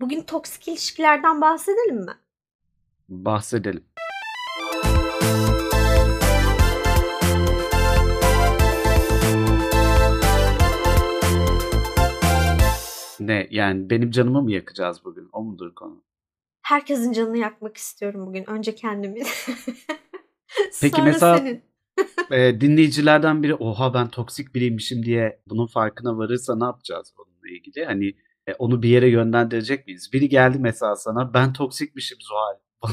Bugün toksik ilişkilerden bahsedelim mi? Bahsedelim. Ne yani benim canımı mı yakacağız bugün? O mudur konu? Herkesin canını yakmak istiyorum bugün. Önce kendimi. Peki Sonra mesela senin. e, dinleyicilerden biri oha ben toksik biriymişim diye bunun farkına varırsa ne yapacağız bununla ilgili? Hani e, onu bir yere yönlendirecek miyiz? Biri geldi mesela sana ben toksikmişim Zuhal.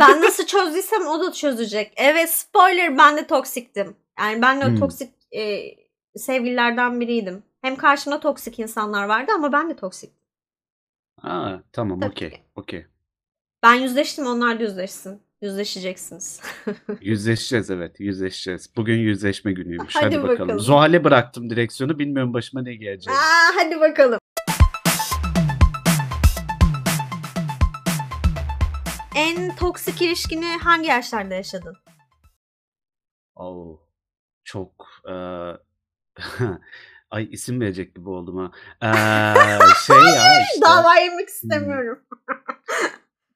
Ben nasıl çözdüysem o da çözecek. Evet spoiler ben de toksiktim. Yani ben de Hmm. toksik e, sevgililerden biriydim. Hem karşımda toksik insanlar vardı ama ben de toksiktim. Ha tamam okey okey. Ben yüzleştim onlar da yüzleşsin. Yüzleşeceksiniz. Yüzleşeceğiz evet yüzleşeceğiz. Bugün yüzleşme günüymüş. Hadi Hadi, bakalım. bakalım. Zuhal'e bıraktım direksiyonu bilmiyorum başıma ne gelecek. Aa, hadi bakalım. En toksik ilişkini hangi yaşlarda yaşadın? Oo, çok eee, ay isim verecek gibi oldum ha. Eee, şey ya işte. Dava yemek istemiyorum.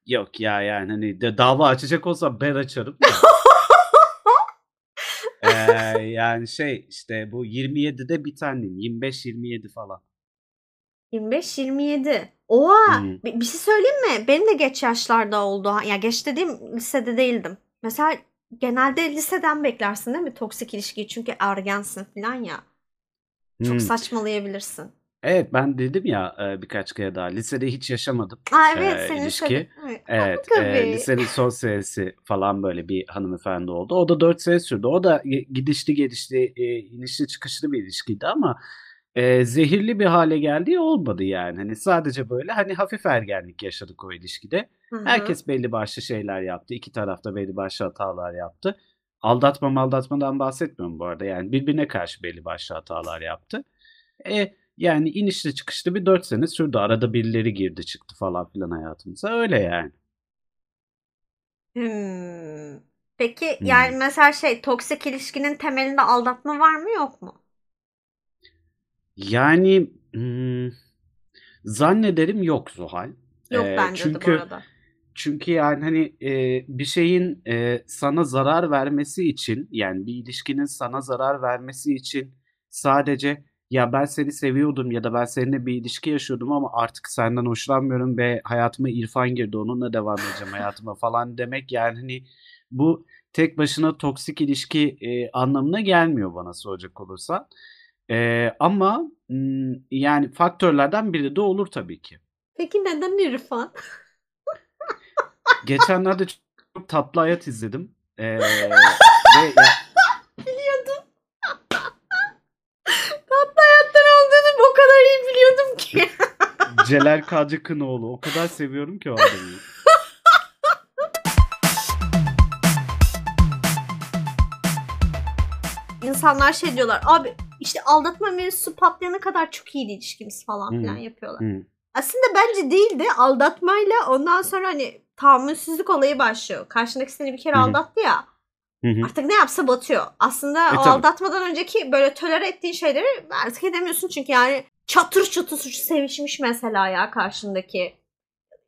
Yok ya yani hani de dava açacak olsam ben açarım. Eee, yani şey işte bu 27'de bir tane 25-27 falan. 25-27. Oha! Hmm. Bir, bir şey söyleyeyim mi? Benim de geç yaşlarda oldu. Ya geç dediğim lisede değildim. Mesela genelde liseden beklersin değil mi toksik ilişkiyi? Çünkü ergensin falan ya. Çok Hmm. saçmalayabilirsin. Evet ben dedim ya e, birkaç kere daha lisede hiç yaşamadım. Aa evet senin ilişki. Evet. Evet, Tabii. e, lisenin son senesi falan böyle bir hanımefendi oldu. O da 4 sene sürdü. O da ge- gidişli gelişli, e, inişli çıkışlı bir ilişkiydi ama e, zehirli bir hale geldiği olmadı yani. Hani sadece böyle hani hafif ergenlik yaşadık o ilişkide. Hı hı. Herkes belli başlı şeyler yaptı. İki tarafta belli başlı hatalar yaptı. Aldatma maldatmadan bahsetmiyorum bu arada. Yani birbirine karşı belli başlı hatalar yaptı. E, yani inişli çıkışlı bir 4 sene sürdü. Arada birileri girdi çıktı falan filan hayatımıza. Öyle yani. Hmm. Peki Hmm. yani mesela şey toksik ilişkinin temelinde aldatma var mı yok mu? Yani hmm, zannederim yok Zuhal. Yok Ee, bence de bu çünkü arada. çünkü yani hani e, bir şeyin e, sana zarar vermesi için yani bir ilişkinin sana zarar vermesi için sadece ya ben seni seviyordum ya da ben seninle bir ilişki yaşıyordum ama artık senden hoşlanmıyorum ve hayatıma İrfan girdi onunla devam edeceğim hayatıma falan demek yani hani bu tek başına toksik ilişki e, anlamına gelmiyor bana soracak olursan. E, ama yani faktörlerden biri de olur tabii ki. Peki neden İrfan? Geçenlerde çok, tatlı hayat izledim. Ee, ve ya- Biliyordum. Tatlı hayattan olduğunu o kadar iyi biliyordum ki. Celal Kağcı Kınoğlu. O kadar seviyorum ki o adamı. İnsanlar şey diyorlar. Abi işte aldatma mevzusu patlayana kadar çok iyiydi ilişkimiz falan Hı. filan yapıyorlar. Hı. Aslında bence değil de aldatmayla ondan sonra hani tahammülsüzlük olayı başlıyor. Karşındaki seni bir kere Hı hı. aldattı ya. Artık ne yapsa batıyor. Aslında E, o tabii. aldatmadan önceki böyle tolere ettiğin şeyleri artık edemiyorsun çünkü yani çatır çatır sevişmiş mesela ya karşındaki.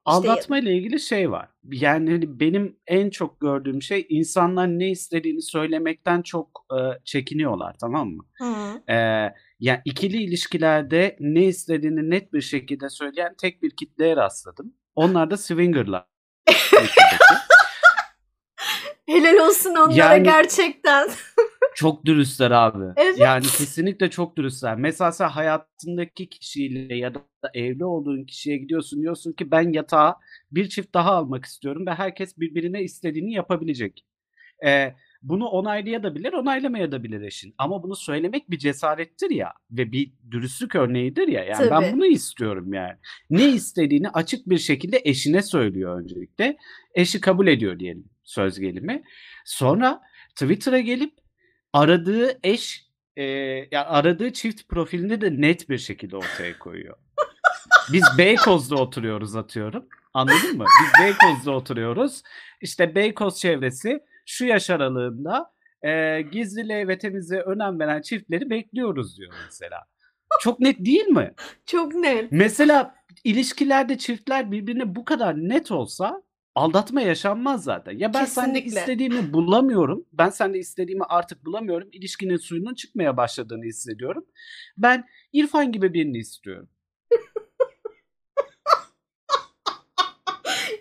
Aldatma ile ilgili şey var. Yani hani benim en çok gördüğüm şey insanlar ne istediğini söylemekten çok e, çekiniyorlar tamam mı? Hı. Ee, yani ikili ilişkilerde ne istediğini net bir şekilde söyleyen tek bir kitleye rastladım. Onlar da swingerlar. Helal olsun onlara Yani- gerçekten. Çok dürüstler abi. Evet. Yani kesinlikle çok dürüstler. Mesela sen hayatındaki kişiyle ya da evli olduğun kişiye gidiyorsun diyorsun ki ben yatağa bir çift daha almak istiyorum ve herkes birbirine istediğini yapabilecek. Ee, bunu onaylayabilir, onaylamayabilir eşin. Ama bunu söylemek bir cesarettir ya ve bir dürüstlük örneğidir ya. Yani Tabii. ben bunu istiyorum yani. Ne istediğini açık bir şekilde eşine söylüyor öncelikle. Eşi kabul ediyor diyelim söz gelimi. Sonra Twitter'a gelip aradığı eş e, ya aradığı çift profilini de net bir şekilde ortaya koyuyor. Biz Beykoz'da oturuyoruz atıyorum. Anladın mı? Biz Beykoz'da oturuyoruz. İşte Beykoz çevresi şu yaş aralığında e, gizliliğe ve temizliğe önem veren çiftleri bekliyoruz diyor mesela. Çok net değil mi? Çok net. Mesela ilişkilerde çiftler birbirine bu kadar net olsa aldatma yaşanmaz zaten. Ya ben sende Kesinlikle. istediğimi bulamıyorum. Ben sende istediğimi artık bulamıyorum. İlişkinin suyunun çıkmaya başladığını hissediyorum. Ben İrfan gibi birini istiyorum.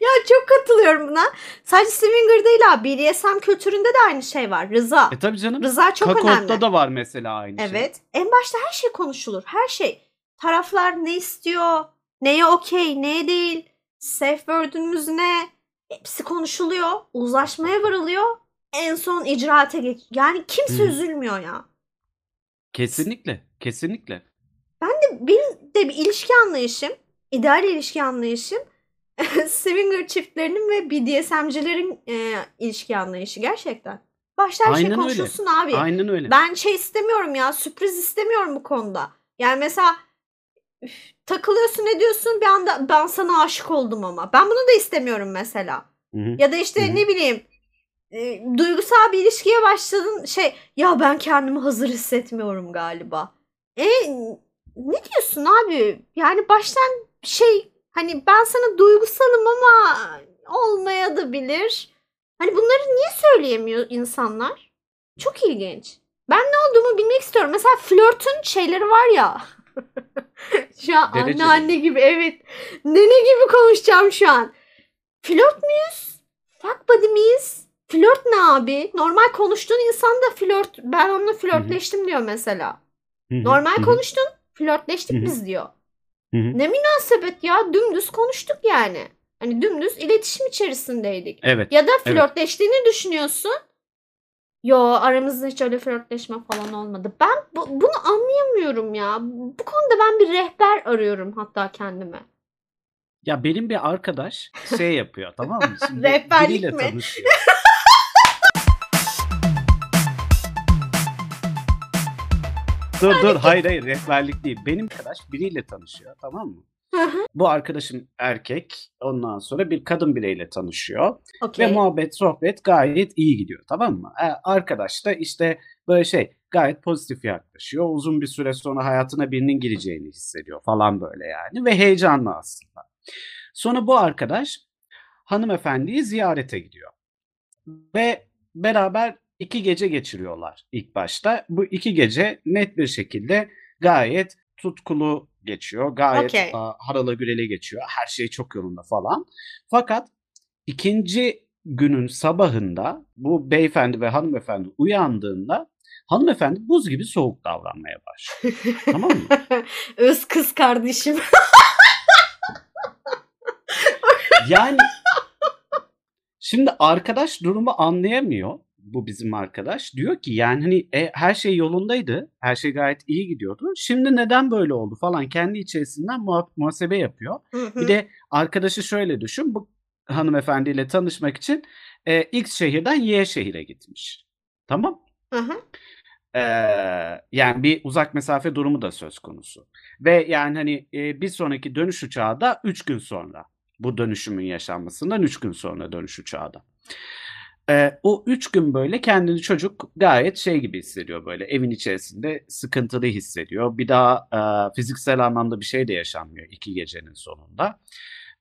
Ya çok katılıyorum buna. Sadece swinger değil abi. BDSM kültüründe de aynı şey var. Rıza. E tabii canım. Rıza çok önemli. Kakort'ta da var mesela aynı şey. Evet. En başta her şey konuşulur. Her şey. Taraflar ne istiyor? Neye okey? Neye değil? Safe word'ümüz ne? Hepsi konuşuluyor. Uzlaşmaya varılıyor. En son icraate geç. Yani kimse Hı. üzülmüyor ya. Kesinlikle. Kesinlikle. Benim de bir ilişki anlayışım, ideal ilişki anlayışım swinger çiftlerinin ve BDSM'cilerin e, ilişki anlayışı gerçekten. Başta her şey Aynen öyle. konuşulsun abi. Aynen öyle. Ben şey istemiyorum ya sürpriz istemiyorum bu konuda. Yani mesela üf, takılıyorsun ne diyorsun bir anda ben sana aşık oldum ama. Ben bunu da istemiyorum mesela. Hı hı. Ya da işte Hı hı. ne bileyim e, duygusal bir ilişkiye başladın şey ya ben kendimi hazır hissetmiyorum galiba. E ne diyorsun abi? Yani baştan şey hani ben sana duygusalım ama olmaya da bilir. Hani bunları niye söyleyemiyor insanlar? Çok ilginç. Ben ne olduğumu bilmek istiyorum. Mesela flörtün şeyleri var ya. Şu an Dereceli. anneanne gibi evet. Nene gibi konuşacağım şu an. Flört müyüz? Fuck buddy miyiz? Flört ne abi? Normal konuştuğun insan da flört. Ben onunla flörtleştim diyor mesela. Normal konuştun. Flörtleştik biz diyor. Ne münasebet ya. Dümdüz konuştuk yani. Hani dümdüz iletişim içerisindeydik. Evet. Ya da Evet. flörtleştiğini düşünüyorsun. Yo aramızda hiç öyle flörtleşme falan olmadı. Ben bu- bunu anlayamıyorum ya. Bu konuda ben bir rehber arıyorum hatta kendime. Ya benim bir arkadaş şey yapıyor tamam mı? Şimdi Rehberlik biriyle mi? tanışıyor. dur dur hayır hayır rehberlik değil. Benim arkadaş biriyle tanışıyor tamam mı? Bu arkadaşım erkek ondan sonra bir kadın bireyle tanışıyor. Ve Okey. muhabbet sohbet gayet iyi gidiyor tamam mı? E, arkadaş da işte böyle şey gayet pozitif yaklaşıyor. Uzun bir süre sonra hayatına birinin gireceğini hissediyor falan böyle yani ve heyecanlı aslında. Sonra bu arkadaş hanımefendiyi ziyarete gidiyor. Ve beraber iki gece geçiriyorlar ilk başta. Bu iki gece net bir şekilde gayet tutkulu geçiyor. Gayet Okey. a, harala gürele geçiyor. Her şey çok yolunda falan. Fakat ikinci günün sabahında bu beyefendi ve hanımefendi uyandığında hanımefendi buz gibi soğuk davranmaya başlıyor. tamam mı? Öz kız kardeşim. Yani şimdi arkadaş durumu anlayamıyor. Bu bizim arkadaş. Diyor ki yani hani e, her şey yolundaydı. Her şey gayet iyi gidiyordu. Şimdi neden böyle oldu falan kendi içerisinden muha- muhasebe yapıyor. Hı hı. Bir de arkadaşı şöyle düşün. Bu hanımefendiyle tanışmak için e, X şehirden Y şehire gitmiş. Tamam? Hı hı. Ee, yani bir uzak mesafe durumu da söz konusu. Ve yani hani e, bir sonraki dönüş uçağı da 3 gün sonra. Bu dönüşümün yaşanmasından 3 gün sonra dönüş uçağı da. Ee, o 3 gün böyle kendini çocuk gayet şey gibi hissediyor böyle evin içerisinde sıkıntılı hissediyor. Bir daha e, fiziksel anlamda bir şey de yaşanmıyor iki gecenin sonunda.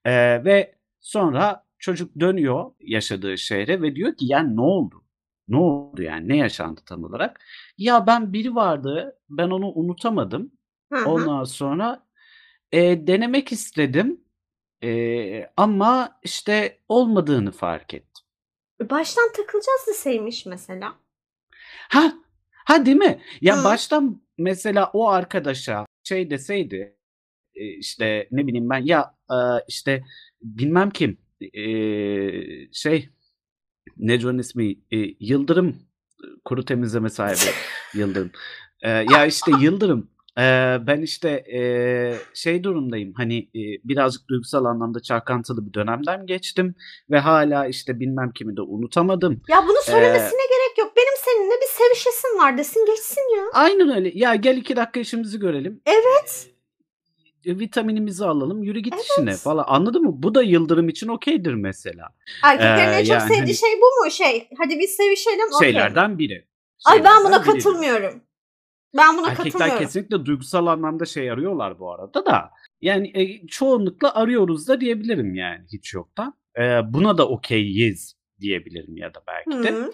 Ee, ve sonra çocuk dönüyor yaşadığı şehre ve diyor ki yani ne oldu? Ne oldu yani? Ne yaşandı tam olarak? Ya ben biri vardı. Ben onu unutamadım. Hı hı. Ondan sonra e, denemek istedim. E, ama işte olmadığını fark ettim. Baştan takılacağız deseymiş mesela. Ha, ha değil mi? Ya Hı. baştan mesela o arkadaşa şey deseydi e, işte ne bileyim ben ya e, işte bilmem kim e, şey ne onun ismi Yıldırım kuru temizleme sahibi Yıldırım. Ya işte Yıldırım e, ben işte e, şey durumdayım hani e, birazcık duygusal anlamda çalkantılı bir dönemden geçtim ve hala işte bilmem kimi de unutamadım. Ya bunu Ee, söylemesine gerek yok. Benim seninle bir sevişesim var desin geçsin ya. Aynen öyle. Ya gel iki dakika işimizi görelim. Evet. E, vitaminimizi alalım. Yürü git işine falan. Anladın mı? Bu da Yıldırım için okeydir mesela. Erkeklerin Ee, en çok yani sevdiği hani- şey bu mu? Şey hadi biz sevişelim okey. Şeylerden biri. Ay ben Şeylerden buna biridir. katılmıyorum. Ben buna Erkekler katılmıyorum. kesinlikle duygusal anlamda şey arıyorlar bu arada da. yani e, çoğunlukla arıyoruz da diyebilirim yani hiç yoktan. E, buna da okeyiz diyebilirim ya da belki de. Hı.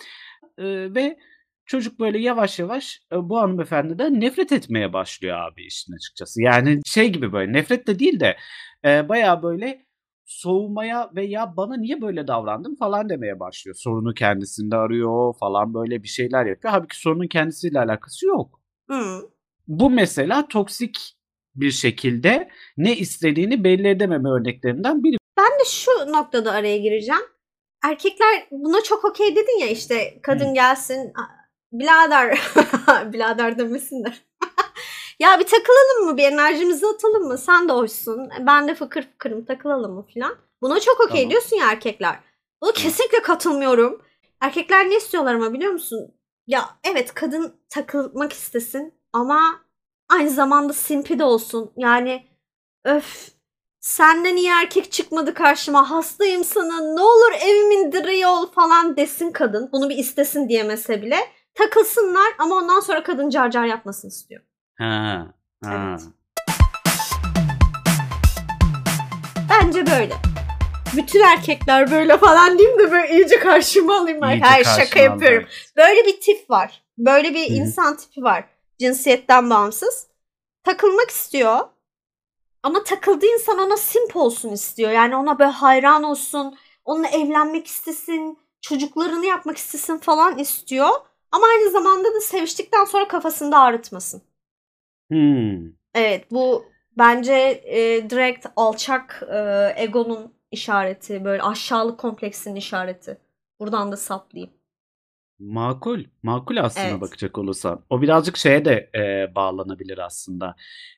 E, ve çocuk böyle yavaş yavaş e, bu hanımefendiden nefret etmeye başlıyor abi işin açıkçası. Yani şey gibi böyle nefret de değil de e, bayağı böyle soğumaya ve ya bana niye böyle davrandın falan demeye başlıyor. Sorunu kendisinde arıyor falan böyle bir şeyler yapıyor. Halbuki sorunun kendisiyle alakası yok. Hı. Bu mesela toksik bir şekilde ne istediğini belli edememe örneklerinden biri. Ben de şu noktada araya gireceğim. Erkekler buna çok okey dedin ya işte kadın Hı. gelsin "A- birader birader demesin de. ya bir takılalım mı bir enerjimizi atalım mı sen de hoşsun ben de fıkır fıkırım takılalım mı filan. Buna çok okey Tamam. diyorsun ya erkekler. Buna kesinlikle katılmıyorum. Erkekler ne istiyorlar ama biliyor musun? Ya evet kadın takılmak istesin ama aynı zamanda simpi de olsun. Yani öf senden iyi erkek çıkmadı karşıma hastayım sana ne olur evimin direği ol falan desin kadın. Bunu bir istesin diyemese bile. Takılsınlar ama ondan sonra kadın car car yapmasını istiyor. Ha. ha. Evet. Bence böyle. Bütün erkekler böyle falan diyeyim de böyle iyice karşıma alayım. İyice Hayır karşına şaka al yapıyorum. Böyle bir tip var. Böyle bir Hı insan tipi var. Cinsiyetten bağımsız. Takılmak istiyor. Ama takıldığı insan ona simp olsun istiyor. Yani ona böyle hayran olsun. Onunla evlenmek istesin. Çocuklarını yapmak istesin falan istiyor. Ama aynı zamanda da seviştikten sonra kafasında ağrıtmasın. Hmm. Evet bu bence e, direkt alçak e, egonun işareti. Böyle aşağılık kompleksinin işareti. Buradan da saplayayım. Makul. Makul aslında Evet. bakacak olursan. O birazcık şeye de e, bağlanabilir aslında.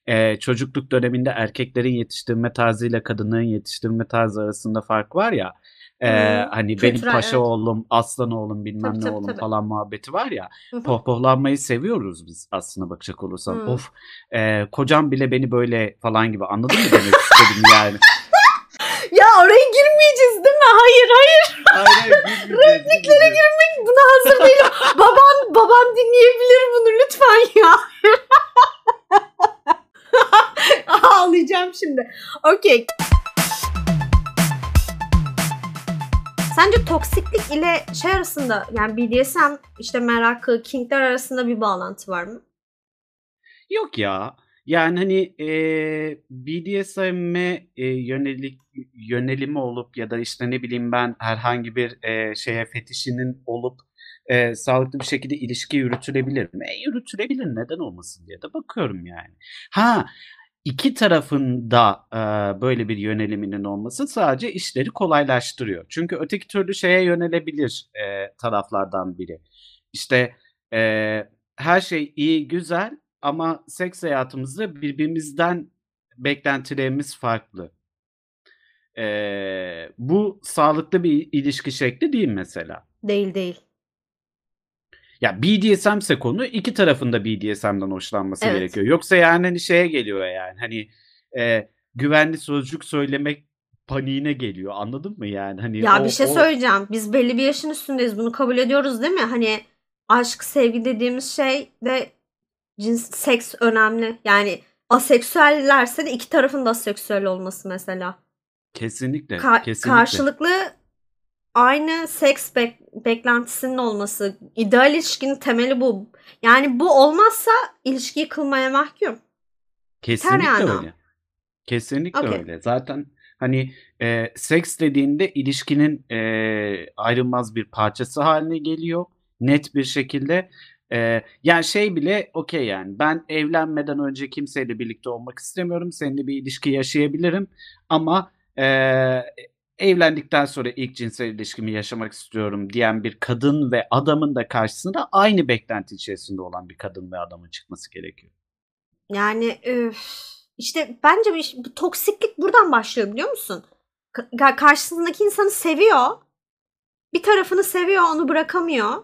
E, çocukluk döneminde erkeklerin yetiştirme tarzıyla kadınların yetiştirme tarzı arasında fark var ya. E, Hı, hani benim kültürel, paşa evet. oğlum, aslan oğlum, bilmem Tabii, ne tabii, oğlum tabii. falan muhabbeti var ya. Hı hı. Pohpohlanmayı seviyoruz biz aslında bakacak olursan. Hı. Of, e, kocam bile beni böyle falan gibi anladın mı demek istedim yani. Ya oraya girmeyeceğiz değil mi? Hayır hayır. Hayır, hayır, Repliklere girmek buna hazır değilim. baban baban dinleyebilir bunu lütfen ya. Ağlayacağım şimdi. Okey. Sence toksiklik ile şey arasında yani BDSM işte merakı, kinkler arasında bir bağlantı var mı? Yok ya. Yani hani eee BDSM'e e, yönelik yönelimi olup ya da işte ne bileyim ben herhangi bir eee, şeye fetişinin olup eee, sağlıklı bir şekilde ilişki yürütülebilir mi? E, yürütülebilir neden olmasın diye de bakıyorum yani. Ha iki tarafında eee, böyle bir yöneliminin olması sadece işleri kolaylaştırıyor. Çünkü öteki türlü şeye yönelebilir eee, taraflardan biri. İşte eee, her şey iyi güzel ama seks hayatımızda birbirimizden beklentilerimiz farklı. Eee, bu sağlıklı bir ilişki şekli değil mesela. Değil değil. Ya BDSM ise konu iki tarafında BDSM'den hoşlanması Evet. gerekiyor. Yoksa yani hani şeye geliyor yani hani e, güvenli sözcük söylemek paniğine geliyor. Anladın mı yani? Hani Ya o, bir şey o- söyleyeceğim. Biz belli bir yaşın üstündeyiz. Bunu kabul ediyoruz değil mi? Hani aşk, sevgi dediğimiz şey de cins, seks önemli. Yani aseksüellerse de iki tarafın da aseksüel olması mesela. kesinlikle, Ka- kesinlikle. karşılıklı aynı seks bek- beklentisinin olması. İdeal ilişkinin temeli bu. Yani bu olmazsa ilişki yıkılmaya mahkum. Kesinlikle yani. öyle. Kesinlikle Okey. öyle. Zaten hani e, seks dediğinde ilişkinin e, ayrılmaz bir parçası haline geliyor. Net bir şekilde. E, yani şey bile okey yani ben evlenmeden önce kimseyle birlikte olmak istemiyorum. Seninle bir ilişki yaşayabilirim. Ama e, evlendikten sonra ilk cinsel ilişkimi yaşamak istiyorum diyen bir kadın ve adamın da karşısında aynı beklenti içerisinde olan bir kadın ve adamın çıkması gerekiyor. Yani üf, işte bence bir, bu toksiklik buradan başlıyor biliyor musun? Ka- karşısındaki insanı seviyor. Bir tarafını seviyor onu bırakamıyor.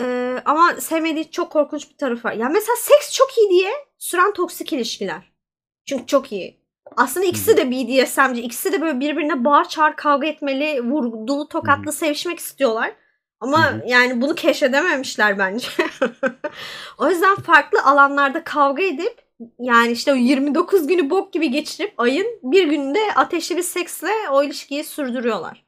Ee, ama sevmediği çok korkunç bir tarafı var. Ya mesela seks çok iyi diye süren toksik ilişkiler. Çünkü çok iyi. Aslında ikisi de BDSM'ci. İkisi de böyle birbirine bağır çağır kavga etmeli, vurdulu tokatlı sevişmek istiyorlar. Ama yani bunu keşfedememişler bence. o yüzden farklı alanlarda kavga edip yani işte o 29 günü bok gibi geçirip ayın bir günde ateşli bir seksle o ilişkiyi sürdürüyorlar.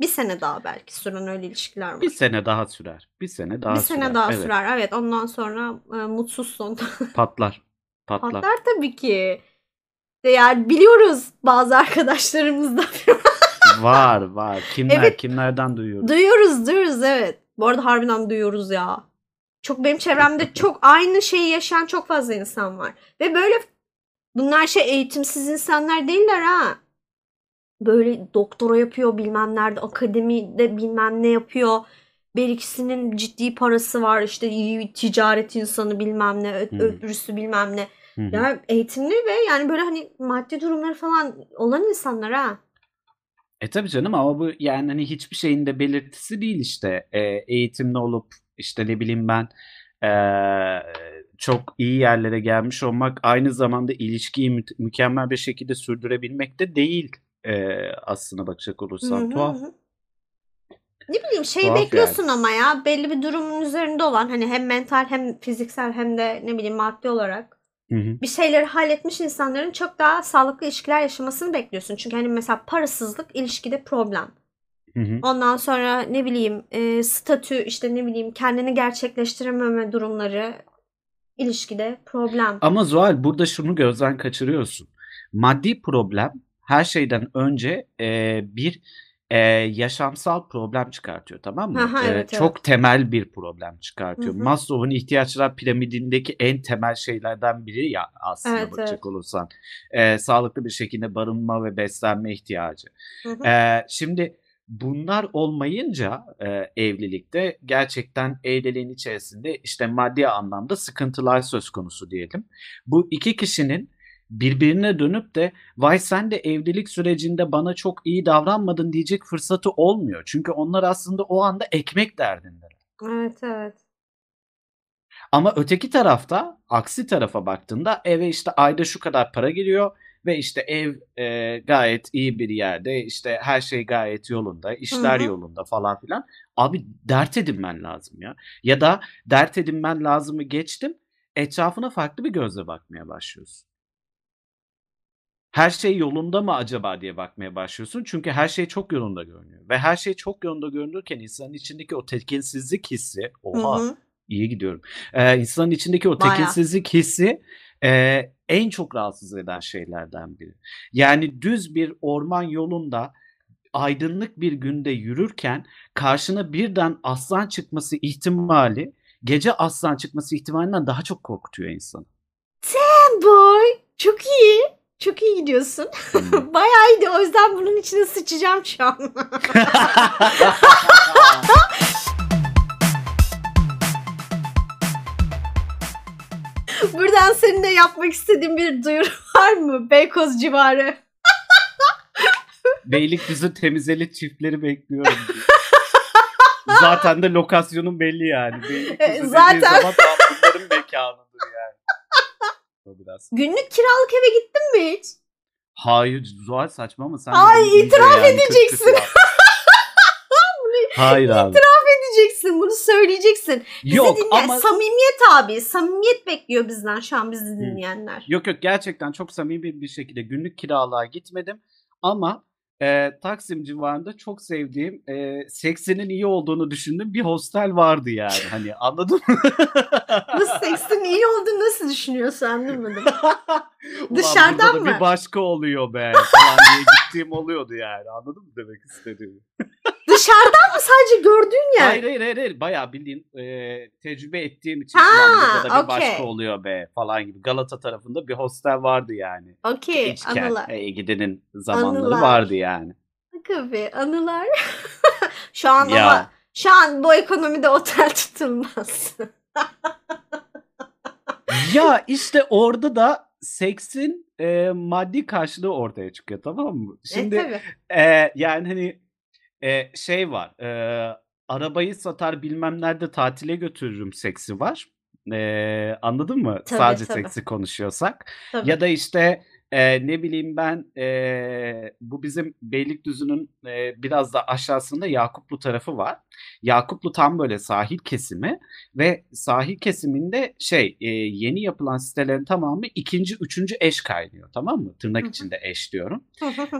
Bir sene daha belki süren öyle ilişkiler var. Bir sene daha sürer. Bir sene daha bir sürer. sene daha evet. sürer. Evet ondan sonra e, mutsuz son. Patlar. Patlar. Patlar tabii ki. Yani biliyoruz bazı arkadaşlarımızda. Var var. Kimler Evet. kimlerden duyuyoruz? duyuyoruz duyuyoruz evet. Bu arada harbiden duyuyoruz ya. Çok benim çevremde çok aynı şeyi yaşayan çok fazla insan var. Ve böyle bunlar şey eğitimsiz insanlar değiller ha. Böyle doktora yapıyor bilmem nerede akademide bilmem ne yapıyor. Bir ikisinin ciddi parası var işte iyi ticaret insanı bilmem ne ö- öbürüsü bilmem ne. Hı hı. Ya eğitimli ve yani böyle hani maddi durumları falan olan insanlar ha. E tabii canım ama bu yani hani hiçbir şeyin de belirtisi değil işte. E, eğitimli olup işte ne bileyim ben e, çok iyi yerlere gelmiş olmak aynı zamanda ilişkiyi mü- mükemmel bir şekilde sürdürebilmek de değil e, aslına bakacak olursan. hı Tuhaf. Ne bileyim şey Tuhaf bekliyorsun yani. ama ya belli bir durumun üzerinde olan hani hem mental hem fiziksel hem de ne bileyim maddi olarak Hı hı. bir şeyleri halletmiş insanların çok daha sağlıklı ilişkiler yaşamasını bekliyorsun. Çünkü hani mesela parasızlık ilişkide problem. Hı hı. Ondan sonra ne bileyim e, statü işte ne bileyim kendini gerçekleştirememe durumları ilişkide problem. Ama Zuhal burada şunu gözden kaçırıyorsun. Maddi problem her şeyden önce e, bir e, yaşamsal problem çıkartıyor tamam mı? Aha, E, evet, çok temel bir problem çıkartıyor. Hı hı. Maslow'un ihtiyaçlar piramidindeki en temel şeylerden biri ya aslında Evet, bakacak evet. olursan. E, sağlıklı bir şekilde barınma ve beslenme ihtiyacı. Hı hı. Ee, şimdi bunlar olmayınca e, evlilikte gerçekten evliliğin içerisinde işte maddi anlamda sıkıntılar söz konusu diyelim. Bu iki kişinin birbirine dönüp de vay sen de evlilik sürecinde bana çok iyi davranmadın diyecek fırsatı olmuyor. Çünkü onlar aslında o anda ekmek derdindeler. Evet evet. Ama öteki tarafta aksi tarafa baktığında eve işte ayda şu kadar para giriyor ve işte ev e, gayet iyi bir yerde işte her şey gayet yolunda işler Hı hı. yolunda falan filan. Abi dert edinmen lazım ya. Ya da dert edinmen lazımı geçtim etrafına farklı bir gözle bakmaya başlıyorsun. Her şey yolunda mı acaba diye bakmaya başlıyorsun. Çünkü her şey çok yolunda görünüyor. Ve her şey çok yolunda görünürken insanın içindeki o tekinsizlik hissi, oha hı. iyi gidiyorum. Ee, insanın içindeki o Bayağı. tekinsizlik hissi e, en çok rahatsız eden şeylerden biri. Yani düz bir orman yolunda aydınlık bir günde yürürken karşına birden aslan çıkması ihtimali gece aslan çıkması ihtimalinden daha çok korkutuyor insanı. Boy çok iyi. Çok iyi gidiyorsun. Hmm. Bayağı iyiydi. O yüzden bunun içine sıçacağım şu an. Buradan seninle yapmak istediğim bir duyuru var mı? Beykoz civarı. Beylikdüzü temizeli çiftleri bekliyorum. Zaten de lokasyonun belli yani. Beylikdüzü zaten. zaman bunların. O biraz. Günlük kiralık eve gittin mi hiç? Hayır Zuhal saçma mı? Sen Ay, itiraf yani edeceksin. Hayır abi. Diyeceksin bunu söyleyeceksin. Bizi Yok dinle. ama Samimiyet abi. Samimiyet bekliyor bizden şu an bizi dinleyenler. yok yok gerçekten çok samimi bir şekilde günlük kiralığa gitmedim ama e, Taksim civarında çok sevdiğim e, seksinin iyi olduğunu düşündüğüm bir hostel vardı yani hani anladın mı? Bu seksin iyi olduğunu nasıl düşünüyorsun anlamadım. Ulan Dışarıdan mı? bir başka oluyor be falan diye gittiğim oluyordu yani anladın mı demek istediğimi? Dışarıdan mı sadece gördüğün yer? Hayır hayır hayır, hayır. bayağı bildiğin e, tecrübe ettiğim için Ha, da bir okey. başka oluyor be falan gibi. Galata tarafında bir hostel vardı yani. Okey anılar. e, gidenin zamanları Anılar. vardı yani. Tabii anılar. şu an Ya. ama şu an bu ekonomide otel tutulmaz. ya işte orada da seksin e, maddi karşılığı ortaya çıkıyor tamam mı? Şimdi e tabii. e, yani hani e, şey var e, arabayı satar bilmem nerede tatile götürürüm seksi var. E, anladın mı? Tabii, Sadece tabii. seksi konuşuyorsak. tabii. Ya da işte Ee, ne bileyim ben ee, bu bizim Beylikdüzü'nün ee, biraz da aşağısında Yakuplu tarafı var. Yakuplu tam böyle sahil kesimi ve sahil kesiminde şey ee, yeni yapılan sitelerin tamamı ikinci, üçüncü eş kaynıyor tamam mı? Tırnak içinde eş diyorum.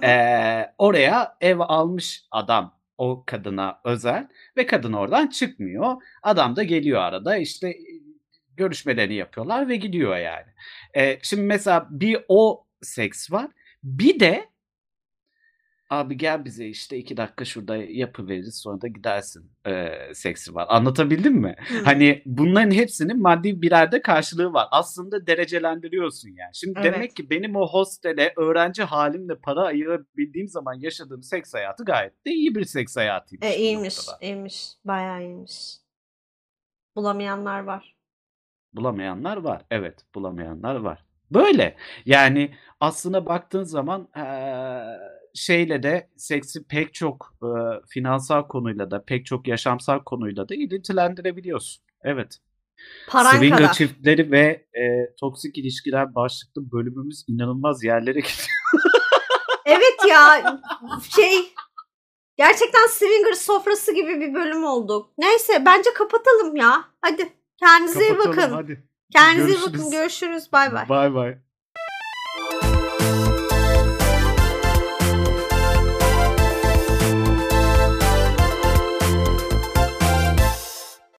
Ee, oraya ev almış adam o kadına özel ve kadın oradan çıkmıyor. Adam da geliyor arada işte görüşmelerini yapıyorlar ve gidiyor yani. Ee, şimdi mesela bir o seks var. Bir de abi gel bize işte iki dakika şurada yapıveririz sonra da gidersin e, seksi var. Anlatabildim mi? Hı. Hani bunların hepsinin maddi birer de karşılığı var. Aslında derecelendiriyorsun yani. Şimdi Evet. demek ki benim o hostele öğrenci halimle para ayırabildiğim zaman yaşadığım seks hayatı gayet de iyi bir seks hayatıymış. E, bir iyiymiş, iyiymiş. Bayağı iyiymiş. Bulamayanlar var. Bulamayanlar var. Evet, bulamayanlar var. Böyle. Yani aslına baktığın zaman eee, şeyle de seksi pek çok finansal konuyla da pek çok yaşamsal konuyla da ilintilendirebiliyorsun. Evet. Paran Swinger kadar. çiftleri ve eee, toksik ilişkiler başlıklı bölümümüz inanılmaz yerlere gidiyor. Evet ya şey gerçekten swinger sofrası gibi bir bölüm olduk. Neyse bence kapatalım ya. Hadi kendinize iyi Kapatalım bakın. hadi. Kendinize iyi bakın. Görüşürüz. Görüşürüz. Bay bay. Bay bay.